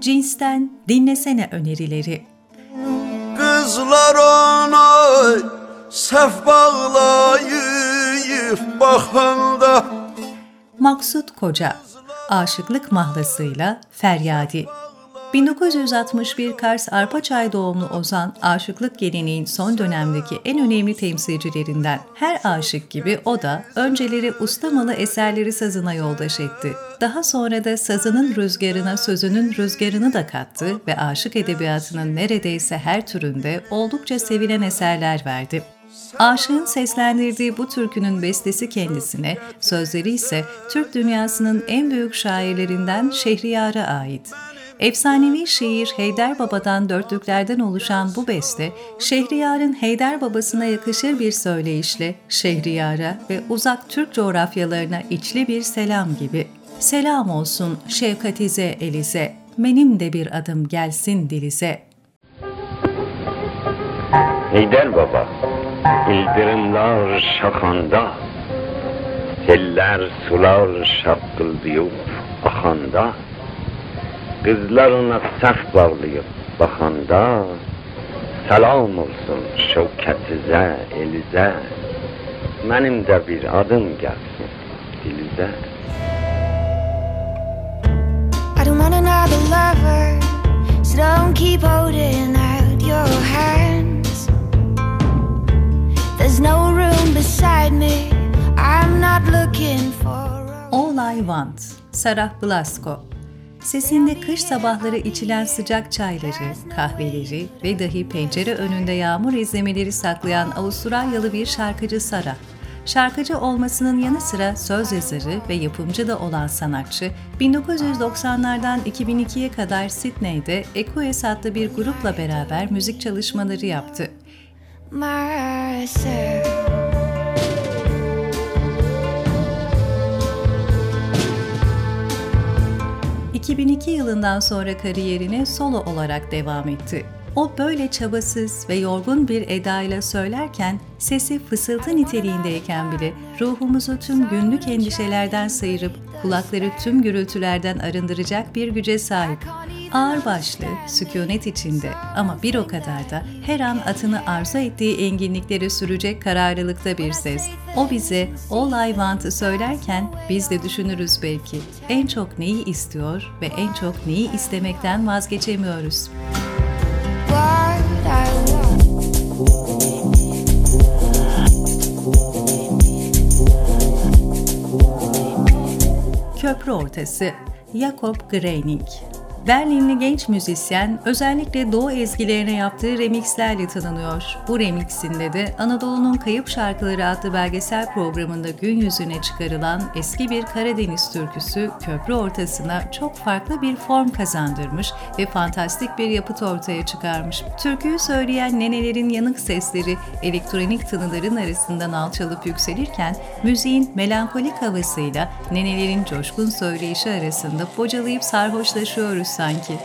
Cinsten dinlesene önerileri. Kızlar ona sef bağlayıp bakanda Maksut Koca, Aşıklık Mahlasıyla Feryadi. 1961 Kars Arpaçay doğumlu Ozan, aşıklık geleneğin son dönemdeki en önemli temsilcilerinden. Her aşık gibi o da önceleri ustamalı eserleri sazına yoldaş etti. Daha sonra da sazının rüzgarına sözünün rüzgarını da kattı ve aşık edebiyatının neredeyse her türünde oldukça sevilen eserler verdi. Aşığın seslendirdiği bu türkünün bestesi kendisine, sözleri ise Türk dünyasının en büyük şairlerinden Şehriyar'a ait. Efsanevi şiir Heyder Baba'dan dörtlüklerden oluşan bu beste, Şehriyar'ın Heyder Babasına yakışır bir söyleyişle Şehriyar'a ve uzak Türk coğrafyalarına içli bir selam gibi. Selam olsun şefkatize elize, benim de bir adım gelsin dilize. Heyder Baba, İldirimler şakanda, Seller sular şapkıldıyıp akanda, Kızlar ona saf bağlayıp bakanda, Selam olsun şevketize, elize, Benim de bir adım gelsin dilize. I don't want another lover, so don't keep holding out your hands. There's no room beside me, I'm not looking for a All I Want, Sarah Blasko. Sesinde kış sabahları içilen sıcak çayları, kahveleri ve dahi pencere önünde yağmur izlemeleri saklayan Avustralyalı bir şarkıcı Sarah. Şarkıcı olmasının yanı sıra söz yazarı ve yapımcı da olan sanatçı, 1990'lardan 2002'ye kadar Sydney'de Equus adlı bir grupla beraber müzik çalışmaları yaptı. myself. ...2002 yılından sonra kariyerine solo olarak devam etti. O böyle çabasız ve yorgun bir edayla söylerken sesi fısıltı niteliğindeyken bile ruhumuzu tüm günlük endişelerden sayırıp kulakları tüm gürültülerden arındıracak bir güce sahip. Ağırbaşlı, sükunet içinde ama bir o kadar da her an atını arzu ettiği enginliklere sürecek kararlılıkta bir ses. O bize All I Want'ı söylerken biz de düşünürüz belki. En çok neyi istiyor ve en çok neyi istemekten vazgeçemiyoruz. Köprü ortası Jakob Greining Berlinli genç müzisyen özellikle Doğu ezgilerine yaptığı remixlerle tanınıyor. Bu remixinde de Anadolu'nun Kayıp Şarkıları adlı belgesel programında gün yüzüne çıkarılan eski bir Karadeniz türküsü köprü ortasına çok farklı bir form kazandırmış ve fantastik bir yapıt ortaya çıkarmış. Türküyü söyleyen nenelerin yanık sesleri elektronik tınıların arasından alçalıp yükselirken müziğin melankolik havasıyla nenelerin coşkun söyleyişi arasında bocalayıp sarhoşlaşıyoruz sanki.